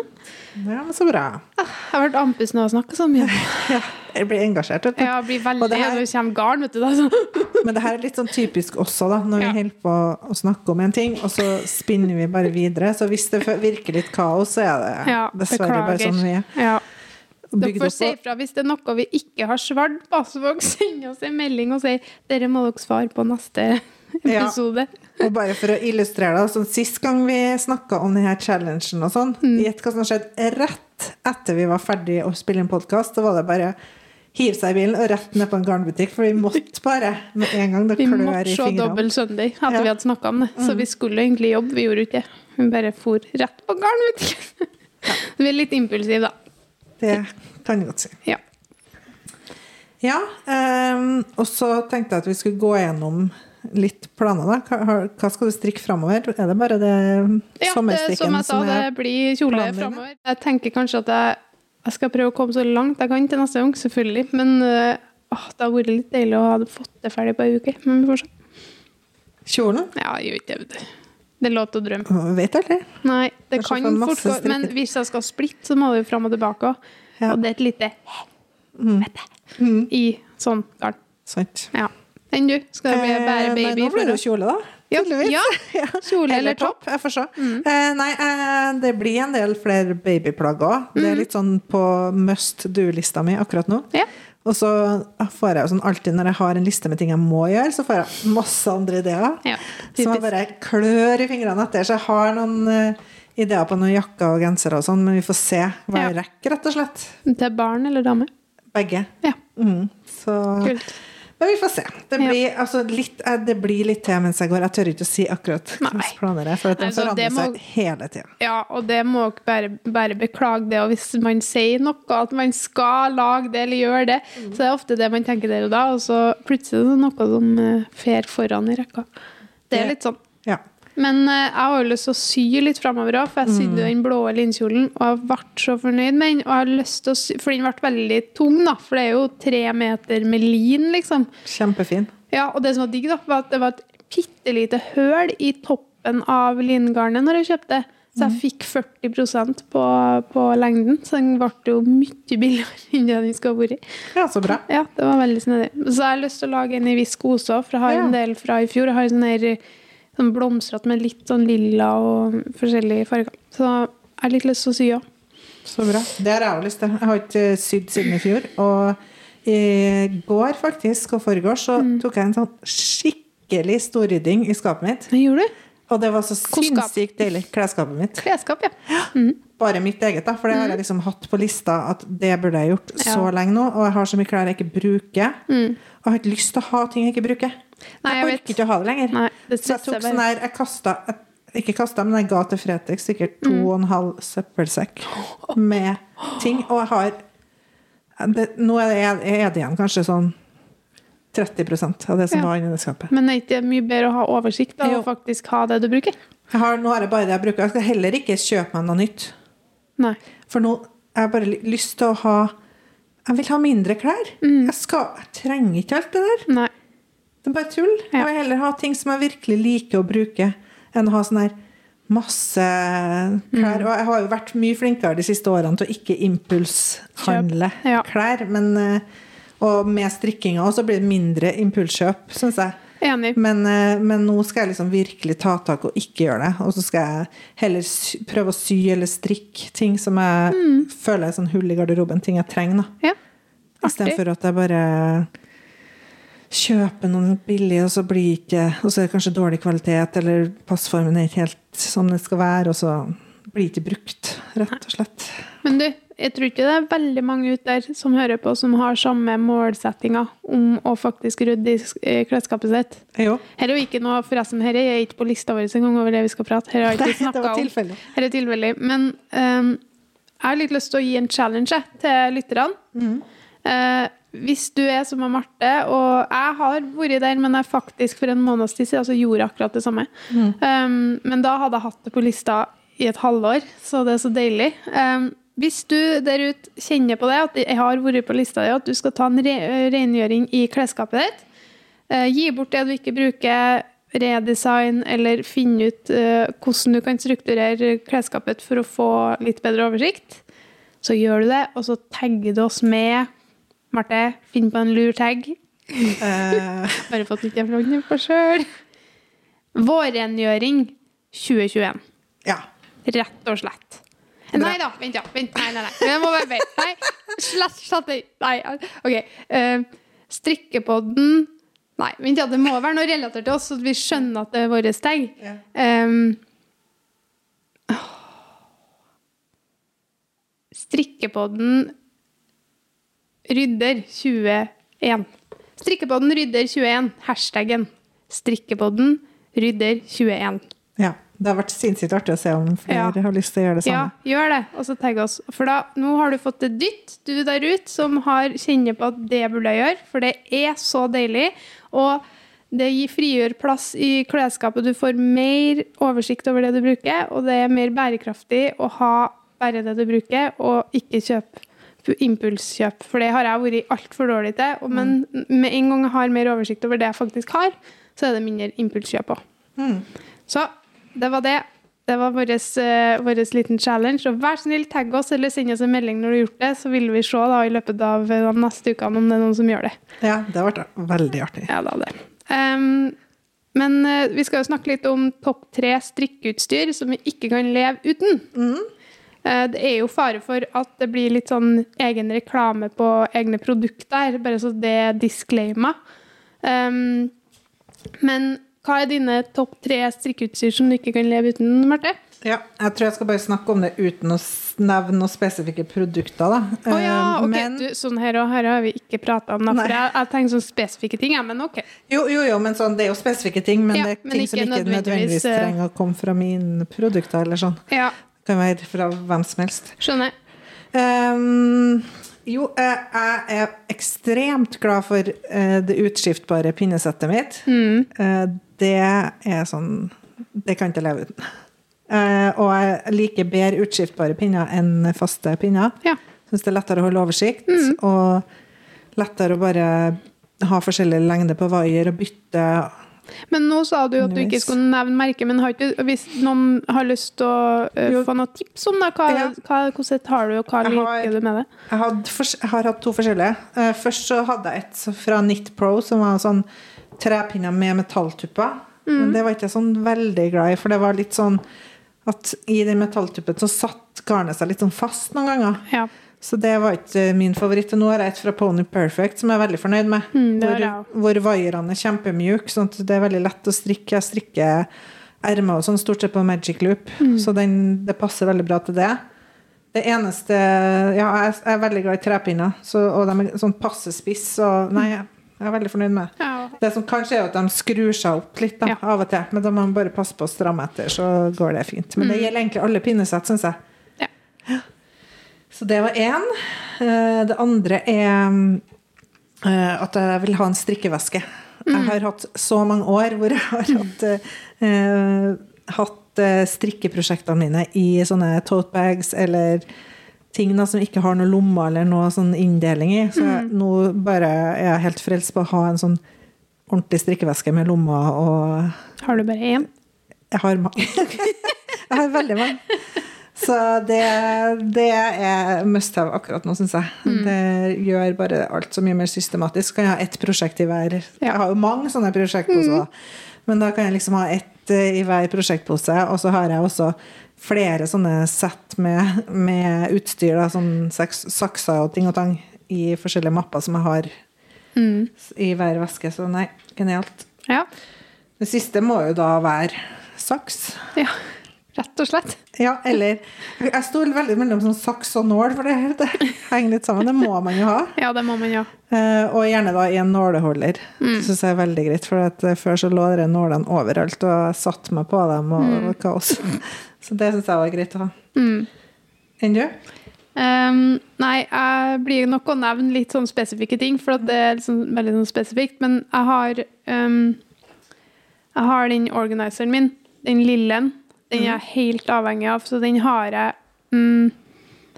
ja, men så bra. Jeg har vært andpusten av å snakke så mye. [LAUGHS] Ja, jeg blir engasjert, vet du. Jeg blir Og veldig det her- kommer garn, vet du. Da. [LAUGHS] Men det her er litt sånn typisk også, da, når Ja. vi holder på å snakke om en ting, og så spinner vi bare videre. Så hvis det virker litt kaos, så er det Ja, dessverre bare beklager. sånn vi er. Ja. Dere får si ifra hvis det er noe vi ikke har svart på. Så får dere sende oss en melding og si dere må dere svare på neste [LAUGHS] episode. Ja. Og bare for å illustrere det, sånn, Sist gang vi snakka om denne challengen og sånn, Mm. gjett hva som skjedde rett etter vi var ferdig å spille en podkast. så var det bare hive seg i bilen og rett ned på en garnbutikk, for vi måtte bare med en gang det Vi klør måtte i se. Dobbel søndag etter Ja. Mm. vi hadde snakka om det. Så vi skulle egentlig jobbe, vi gjorde ikke det. Vi bare for rett på garnbutikken. [LAUGHS] Vi er litt impulsive, da. Det kan jeg godt si. Ja. Ja, um, og så tenkte jeg at vi skulle gå gjennom litt planer. da. Hva, skal du strikke framover? Er det bare det Ja, det, som sommerstrikken jeg sa, det er blir kjole framover. Jeg tenker kanskje at jeg, jeg skal prøve å komme så langt jeg kan til neste gang, selvfølgelig. Men øh, åh, det har vært litt deilig å ha fått det ferdig på ei uke. Men vi får se. kjolen? Ja, jeg gjør ikke det, vet du. Det er lov til å drømme. Vet aldri. Nei, det Kanskje kan fort gå. Men hvis jeg skal splitte, så må det jo fram og tilbake. Ja. Og det er et lite helvete i sånn garn. Sant. Ja. Enn du? Skal det bli Eh, nei, baby? nå blir det jo kjole, da. Ja, Tydeligvis. ja. [LAUGHS] Kjole eller topp? Jeg får se. Eh, nei, eh, det blir en del flere babyplagg òg. Det er litt sånn på must do-lista mi akkurat nå. Ja. Og så får jeg sånn alltid når jeg har en liste med ting jeg må gjøre, så får jeg masse andre ideer. Ja, som jeg bare klør i fingrene etter. Så jeg har noen uh, ideer på noen jakker og gensere og sånn, men vi får se hva jeg rekker, rett og slett. Til barn eller dame? Begge. Ja, Mm. Så kult. Men vi får se. Det Ja. blir, altså, litt, eh, det blir litt til mens jeg går. Jeg tør ikke å si akkurat hvilke planer jeg er, for at de forandrer seg hele tida. Ja, og det må dere bare, bare beklage det. Og hvis man sier noe, at man skal lage det eller gjøre det, så er det ofte det man tenker der og da, og så plutselig er det noe som eh, fer foran i rekka. Det er litt sånn. Men uh, jeg har jo lyst til å sy litt framover òg, for jeg sydde den blå linkjolen, og jeg ble så fornøyd med den. Og jeg har lyst til å sy, For den ble veldig tung, da, for det er jo tre meter med lin, liksom. Kjempefin. Ja, og det som var digg, da, var at det var et bitte lite høl i toppen av lingarnet når jeg kjøpte. Så jeg fikk 40% på, på lengden, så den ble jo mye billigere [LAUGHS] enn det den skulle ha vært. Ja, så bra. Ja, det var veldig snedig. Så jeg har lyst til å lage en i viskose òg, for jeg har Ja. en del fra i fjor. Jeg har sånn her sånn blomstrete med litt sånn lilla og forskjellige farger. Så jeg har litt lyst til å sy òg. Så bra. Det har jeg òg lyst til. Jeg har ikke sydd siden i fjor. Og i går, faktisk, og forgårs, så Mm. tok jeg en sånn skikkelig storrydding i skapet mitt. Hva gjorde du? Og det var så sinnssykt deilig. Klesskapet mitt. Klesskap, ja. Bare mitt eget, da. For det har jeg liksom hatt på lista at det burde jeg gjort så Mm. Lenge nå. Og jeg har så mye klær jeg ikke bruker. Mm. Og jeg har ikke lyst til å ha ting jeg ikke bruker. Nei, jeg jeg orker ikke å ha det lenger. Nei, det så jeg tok sånn her Jeg kasta Ikke kasta, men jeg ga til Fretex sikkert to Mm. og en halv søppelsekk med ting. Og jeg har det, Nå er det, er det igjen kanskje sånn 30% av det som Ja. var inni det skapet. Men er det ikke mye bedre å ha oversikt da, å faktisk ha det du bruker? Har, nå har jeg bare det jeg bruker. Jeg skal heller ikke kjøpe meg noe nytt. Nei. For nå har jeg bare lyst til å ha Jeg vil ha mindre klær. Mm. Jeg, skal, jeg trenger ikke alt det der. Nei. Det er bare tull. Ja. Jeg vil heller ha ting som jeg virkelig liker å bruke, enn å ha sånn her masse klær. Og jeg har jo vært mye flinkere de siste årene til å ikke impulshandle ja. klær. Men, eh, og med strikkinga også blir det mindre impulskjøp, syns jeg. Enig. Men, eh, men nå skal jeg liksom virkelig ta tak og ikke gjøre det. Og så skal jeg heller sy, prøve å sy eller strikke ting som jeg Mm. føler er sånn hull i garderoben, ting jeg trenger. da. Ja. Istedenfor at jeg bare kjøper noe billig, og så blir ikke Og så er det kanskje dårlig kvalitet, eller passformen er ikke helt som det skal være, og så blir det ikke brukt, rett og slett. Men du, jeg tror ikke det er veldig mange ute der som hører på, som har samme målsettinga om å faktisk rydde i klesskapet sitt. Jo. Her er jo ikke noe, forresten, her er ikke på lista vår engang over det vi skal prate. Her har jeg ikke var om. tilfeldig. Her er tilfeldig. Men um, jeg har litt lyst til å gi en challenge til lytterne. Mm. Eh, hvis du er som Marte, og jeg har vært der, men jeg faktisk for en måneds tid siden altså gjorde akkurat det samme. Mm. Um, men da hadde jeg hatt det på lista i et halvår, så det er så deilig. Um, hvis du der ute kjenner på det, at jeg har vært på lista di, at du skal ta en re rengjøring i klesskapet ditt, uh, gi bort det du ikke bruker, redesign, eller finne ut uh, hvordan du kan strukturere klesskapet for å få litt bedre oversikt, så gjør du det, og så tagger du oss med Marte, finn på en lur tag. Eh, [LAUGHS] Bare fått nytt funnet på sjøl. Vårrengjøring 2021. ja. Rett og slett. Nei da, vent, ja. Vent, nei, nei, nei. Det må være vente. Nei, slett, slett. Nei, OK. Uh, strikkepodden Nei, vent, ja. Det må være noe relatert til oss, så vi skjønner at det er våre steg. Ja. Um, Strikkepodden Rydder 21. Strikkepodden Rydder 21. Hashtaggen Strikkepodden Rydder 21. ja. Det har vært sinnssykt artig å se om flere Ja. har lyst til å gjøre det Ja, samme. gjør det, og så tagg oss. For da, nå har du fått et dytt, du der ute, som har kjenner på at det burde jeg gjøre, for det er så deilig. Og det gir frigjør plass i klesskapet. Du får mer oversikt over det du bruker, og det er mer bærekraftig å ha bare det du bruker, og ikke kjøpe impulskjøp. For det har jeg vært altfor dårlig til. og- Men med en gang jeg har mer oversikt over det jeg faktisk har, så er det mindre impulskjøp òg. Mm. Så det var det. Det var vår, uh, liten challenge. Og vær snill, tagg oss eller send oss en melding når du har gjort det, så vil vi se da i løpet av eh, de neste ukene om det er noen som gjør det. Ja, det har vært veldig artig. Ja, det har det. Um, men uh, vi skal jo snakke litt om topp tre strikkeutstyr som vi ikke kan leve uten. Eh, det er jo fare for at det blir litt sånn egen reklame på egne produkter, bare så det er disclaimer. Um, men hva er dine topp tre strikkeutstyr som du ikke kan leve uten, Marte? Ja, jeg tror jeg skal bare snakke om det uten å nevne noen spesifikke produkter, da. Å ja, Eh, ok. Men, Du, sånn her og her har vi ikke prata om, da. For jeg, jeg tenker sånn spesifikke ting, ja, men ok. jo, jo, jo, men sånn, det er jo spesifikke ting, men Ja, det er men ting ikke som ikke nødvendigvis, eh, trenger å komme fra mine produkter, eller sånn. Ja, Det kan være fra hvem som helst. skjønner. Um, jo, eh, jeg er ekstremt glad for eh, det utskiftbare pinnesettet mitt. Mm. Eh, det er sånn Det kan jeg ikke leve uten. Og jeg liker bedre utskiftbare pinner enn faste pinner. Ja. Syns det er lettere å holde oversikt, Mm. og lettere å bare ha forskjellig lengde på vaier og bytte. Men nå sa du at du ikke skulle nevne merket, men har ikke, hvis noen har lyst til å uh, få noen tips om det, hva, Ja. hva, hvordan har du, og hva liker du med det? Jeg, hadde jeg har hatt to forskjellige. Uh, først så hadde jeg et fra Knit Pro, som var sånn trepinner med metalltupper. Mm. Men det var ikke jeg sånn veldig glad i, for det var litt sånn at i den metalltuppen så satt garnet seg litt sånn fast noen ganger. Ja. Så det var ikke min favoritt. Nå har jeg et fra Pony Perfect som jeg er veldig fornøyd med. Mm, hvor, hvor vaierne er kjempemjuke, sånn at det er veldig lett å strikke. Jeg strikker ermer og sånn stort sett på Magic Loop, Mm. så den, det passer veldig bra til det. Det eneste Ja, jeg er veldig glad i trepinner, så, og de er sånn passe spiss, og nei, jeg er veldig fornøyd med det. Ja. Det som kanskje er at de skrur seg opp litt da, Ja. av og til, men da må man bare passe på å stramme etter, så går det fint. Men Mm. det gjelder egentlig alle pinnesett, syns jeg. Så det var én. Eh, Det andre er eh, at jeg vil ha en strikkeveske. Mm. Jeg har hatt så mange år hvor jeg har hatt, eh, hatt eh, strikkeprosjektene mine i sånne tote bags eller ting da, som ikke har noen lommer eller noe sånn inndeling i. Så Mm. nå bare er jeg helt frelst på å ha en sånn ordentlig strikkeveske med lommer og Har du bare én? jeg har, mange. [LAUGHS] Jeg har veldig mange. Så det, det er must have akkurat nå, syns jeg. Mm. Det gjør bare alt så mye mer systematisk. Kan jeg ha ett prosjekt i hver Jeg har jo mange sånne prosjekt også, da. Men da kan jeg liksom ha ett eh, i hver prosjektpose, og så har jeg også flere sånne sett med, med utstyr, da, sånn saks, sakser og ting og tang, i forskjellige mapper som jeg har Mm. i hver veske. Så nei, genialt. Ja. Det siste må jo da være saks. ja. Rett og slett. Ja, eller Jeg sto veldig mellom sånn saks og nål, for det, det henger litt sammen. Det må man jo ha. Ja, det må man jo. Eh, og gjerne da i en nåleholder. Det syns jeg er veldig greit, for eh, før så lå de nålene overalt, og jeg satte meg på dem, og mm. kaos. [LAUGHS] Så det syns jeg var greit å ha. Mm. Enn du? Um, nei, jeg blir nok å nevne litt sånn spesifikke ting, for det er liksom veldig sånn spesifikt. Men jeg har um, Jeg har den organiseren min, den lille, den er jeg helt avhengig av, så den har jeg mm,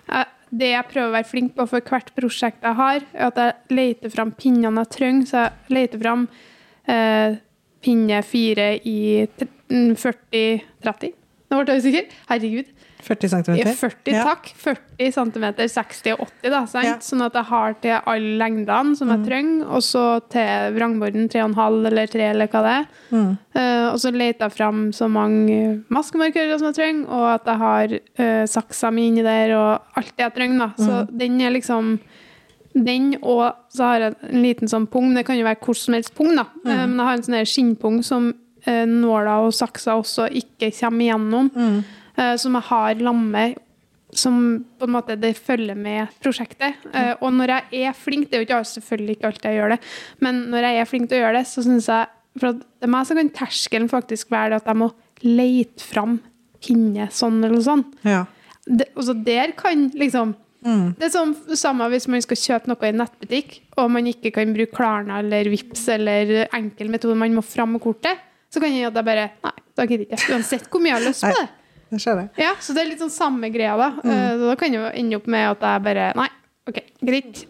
jeg, Det jeg prøver å være flink på for hvert prosjekt jeg har, er at jeg leter fram pinnene jeg trenger. Så jeg leter fram eh, pinne fire i mm, 40-30. Nå ble jeg usikker. Herregud. 40 cm? Ja, 40, takk. 40 cm, 60 og 80, da, sant? Ja. Sånn at jeg har til alle lengdene som jeg trenger, og så til vrangborden 3,5 eller 3, eller hva det er. Mm. Uh, og så leter jeg fram så mange maskemarkører som jeg trenger, og at jeg har uh, saksa mi inni der, og alt det jeg trenger, da. Så den er liksom den, og så har jeg en liten sånn pung. Det kan jo være hvor som helst pung, da. Uh, men jeg har en sånn skinnpung som nåla og saksa også ikke kommer igjennom. eh, som jeg har lamme som på en måte det følger med prosjektet. Eh, og når jeg er flink, det er jo ikke selvfølgelig ikke alltid jeg gjør det, men når jeg er flink til å gjøre det, så syns jeg For det er meg så kan terskelen faktisk være det at jeg må leite fram pinne sånn eller sånn. Ja. Det, altså der kan liksom Mm. Det er sånn samme hvis man skal kjøpe noe i en nettbutikk, og man ikke kan bruke Klarna eller Vips eller enkel metode, man må fram med kortet, så kan jeg at jeg bare Nei, da gidder jeg ikke. Uansett hvor mye jeg har lyst på det. Det ser jeg. Ja, så det er litt sånn samme greia, da. Eh, Da kan det jo ende opp med at jeg bare Nei, OK, greit.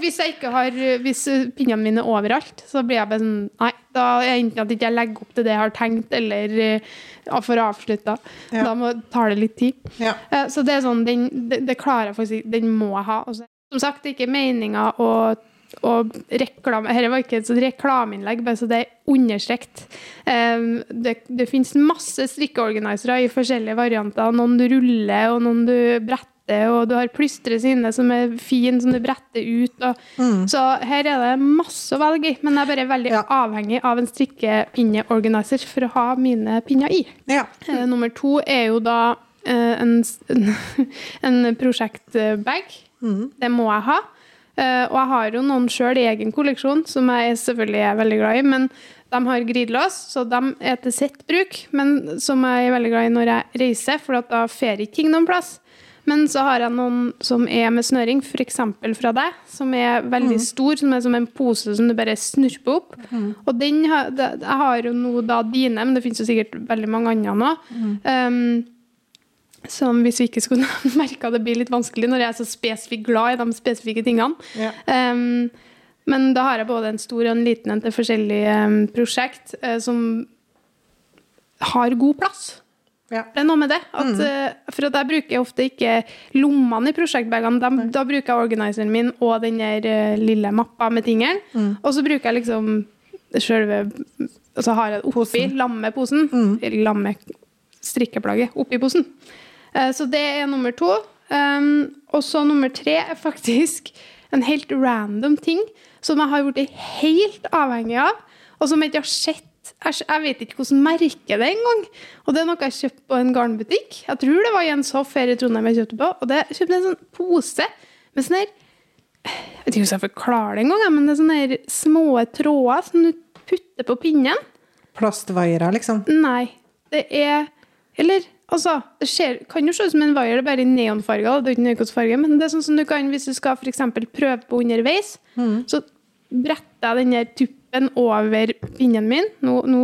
Hvis jeg ikke har Hvis pinnene mine er overalt, så blir jeg bare sånn Nei, da er enten at jeg ikke legger opp til det jeg har tenkt, eller uh, får avslutta. Ja. Da må, tar det litt tid. Ja. Uh, Så det er sånn, den, det, det klarer jeg faktisk. Den må jeg ha. Og som sagt, det er ikke meninga å og reklame, Dette var ikke et reklameinnlegg, bare så det er understrekt. Um, det, det finnes masse strikkeorganisere i forskjellige varianter. Noen du ruller, og noen du bretter, og du har plystres inne som er fin, som du bretter ut. Og, Så her er det masse å velge i, men jeg er bare veldig Ja. avhengig av en strikkepinneorganiser for å ha mine pinner i. Ja. Eh, nummer to er jo da eh, en, [LAUGHS] en prosjektbag. Det må jeg ha. Eh, og jeg har jo noen sjøl i egen kolleksjon, som jeg selvfølgelig er veldig glad i. Men de har glidelås, så de er til sitt bruk. Men som jeg er veldig glad i når jeg reiser, for at da fer ikke ting noen plass. Men så har jeg noen som er med snøring, f.eks. fra deg, som er veldig stor, som er som en pose som du bare snurper opp. Og den har, jeg har jo nå da dine, men det finnes jo sikkert veldig mange andre nå. Um, som hvis vi ikke skulle [LAUGHS] merke at det blir litt vanskelig når jeg er så spesifikt glad i de spesifikke tingene. Ja. Um, men da har jeg både en stor og en liten en til forskjellige um, prosjekt uh, som har god plass. Ja. Det er noe med det. At, uh, for at jeg bruker ofte ikke lommene i prosjektbagene. Da, da bruker jeg organiseren min og den der uh, lille mappa med tingene. Og så bruker jeg liksom sjølve Og så har jeg oppi lammeposen. Eller lamme strikkeplagget oppi posen. Eh, Så det er nummer to. Um, og så nummer tre er faktisk en helt random ting som jeg har blitt helt avhengig av, og som jeg ikke har sett jeg vet ikke hvordan merke det engang. Og det er noe jeg kjøpte på en garnbutikk. Jeg tror det var Jens Hoff her i Trondheim jeg kjøpte på. Og det kjøpte en sånn pose med sånn her Jeg vet ikke hvordan jeg forklarer det engang, men det er sånne her små tråder som du putter på pinnen. Plastvaiere, liksom. Nei, det er Eller altså, det ser, kan jo se ut som en er bare i neonfarger. Det er ikke nøye farge, men det er sånn som du kan hvis du skal for prøve på underveis. Så bretter jeg den der tuppen over pinnen min. Nå, nå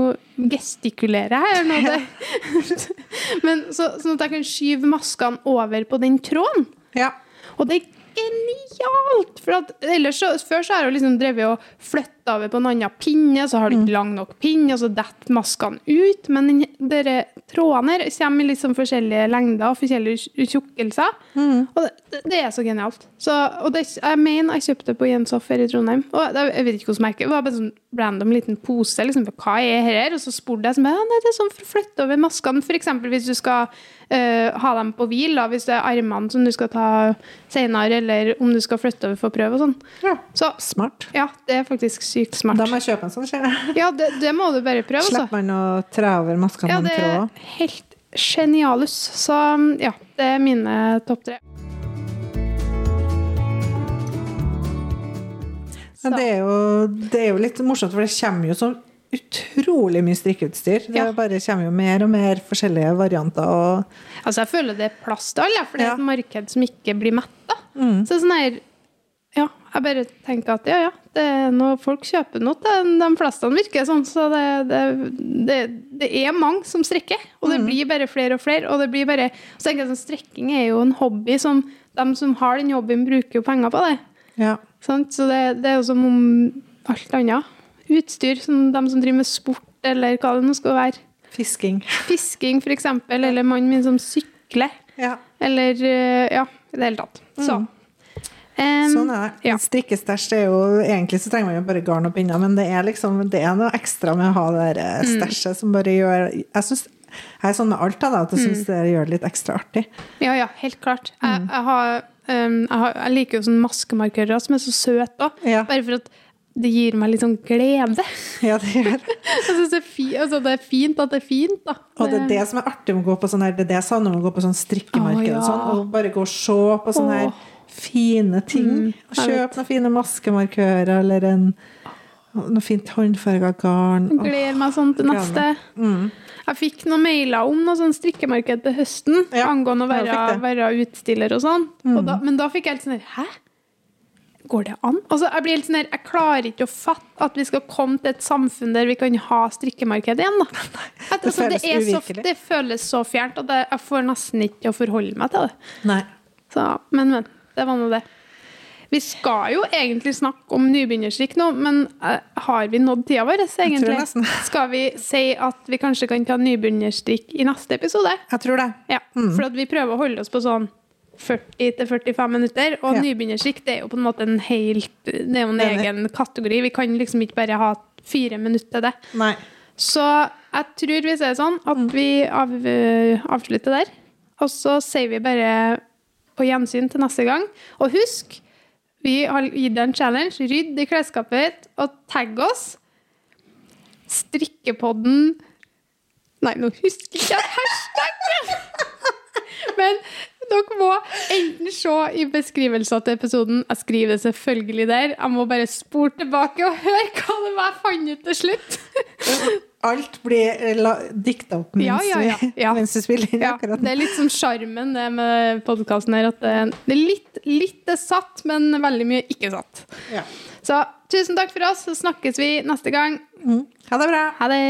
gestikulerer jeg her. Nå [LAUGHS] men så, sånn at jeg kan skyve maskene over på den tråden. Ja. Og det er genialt! For at ellers så, Før så har jeg jo liksom drevet og flytta flytta over på en annen pinne, så har du ikke lang nok pinne, og så detter maskene ut. Men denne dere trådene her kommer i sånn forskjellige lengder og forskjellige tjukkelser. Og det, det er så genialt. Så, og det, jeg mener jeg kjøpte det på Jens her i Trondheim. Og det, jeg vet ikke hvordan merket Det var bare sånn random liten pose. liksom, Hva er her? Og så spurte jeg sånn, ja, nei, det er sånn for å flytte over maskene. Eksempel hvis du skal Uh, ha dem på hvil, da, hvis det er armene som du skal ta senere, eller om du skal flytte over for prøve og sånn. Ja. Så Smart. ja, det er faktisk sykt smart. Da må jeg kjøpe en sånn, ser jeg. Ja, det, det må du bare prøve, altså. Slipper man å tre over maskene Ja, med det er helt genialus. Så ja, det er mine topp tre. Men det er, jo, det er jo litt morsomt, for det kommer jo så utrolig mye strikkeutstyr. Det Ja. bare kommer jo mer og mer forskjellige varianter. Og Altså, jeg føler det er plass til alle, for det er Ja. et marked som ikke blir metta. Mm. Så sånn her Ja, jeg bare tenker at ja, ja, det er noe folk kjøper noe til de fleste virker sånn, så det, det, det, det er mange som strekker. Og Mm. det blir bare flere og flere. Og det blir bare Så tenker jeg sånn, strekking er jo en hobby som de som har den jobben, bruker jo penger på det. ja. Sånn? Så det, det er jo som om alt annet. Utstyr, som de som driver med sport, eller hva det nå skal være. Fisking. Fisking, eksempel, eller mannen min som sykler. Ja. Eller eh, ja, i det hele tatt. Så. Em, Sånn er det. ja. Strikkestæsj er jo Egentlig så trenger man jo bare garn og pinner, men det er liksom Det er noe ekstra med å ha det der Mm. som bare gjør Jeg synes, jeg er sånn med alt, da, at jeg Mm. syns det gjør det litt ekstra artig. Ja, ja, helt klart. Jeg, Mm. jeg, har, um, jeg, har, jeg liker jo sånne maskemarkører som er så søte òg. Ja. Bare for at det gir meg litt sånn glede. [LAUGHS] Ja, det gjør [LAUGHS] Jeg synes det, altså, det er fint at det er fint, da. Og det er det som er artig med å gå på sånn her, det er det jeg savner med å gå på sånn strikkemarked oh, ja. og sånn, og bare gå og se på sånn her. Fine ting. Mm, Kjøp noen fine maskemarkører eller en noe fint håndfarga garn. Gleder meg sånn til neste. Mm. Jeg fikk noen mailer om noe sånn strikkemarked til høsten Ja, angående å være, det. Mm. være utstiller og sånn. Og da, men da fikk jeg helt sånn Hæ? Går det an? Altså, jeg blir helt sånn her, jeg klarer ikke å fatte at vi skal komme til et samfunn der vi kan ha strikkemarked igjen. Da. [LAUGHS] Det altså, føles er så, det føles så fjernt at jeg, jeg får nesten ikke å forholde meg til det. Nei. Så, men, men. Det var nå det. Vi skal jo egentlig snakke om nybegynnerstrikk nå, men eh, har vi nådd tida vår? egentlig? [LAUGHS] Skal vi si at vi kanskje kan ta nybegynnerstrikk i neste episode? Jeg tror det. Ja, for at vi prøver å holde oss på sånn 40-45 minutter, og Ja. nybegynnerstrikk det er jo på en måte en helt Det er jo en egen kategori. Vi kan liksom ikke bare ha fire minutter til det. Nei. Så jeg tror vi sier sånn at vi av, avslutter der. Og så sier vi bare på gjensyn til neste gang. Og husk, vi har gitt deg en challenge. Rydd i klesskapet og tagg oss. Strikkepodden Nei, nå husker jeg ikke hashtaggen! [LAUGHS] Men dere må enten se i beskrivelsen til episoden Jeg skriver det selvfølgelig der. Jeg må bare spore tilbake og høre hva det var jeg fant ut til slutt. [LAUGHS] Alt blir eh, dikta opp mens, Ja, ja, ja. [LAUGHS] Mens du spiller inn akkurat det er litt sånn sjarmen det med podkasten her. At det, det er litt, litt er satt, men veldig mye ikke satt. Ja. Så tusen takk for oss, så snakkes vi neste gang. Mm. Ha det bra. Ha det!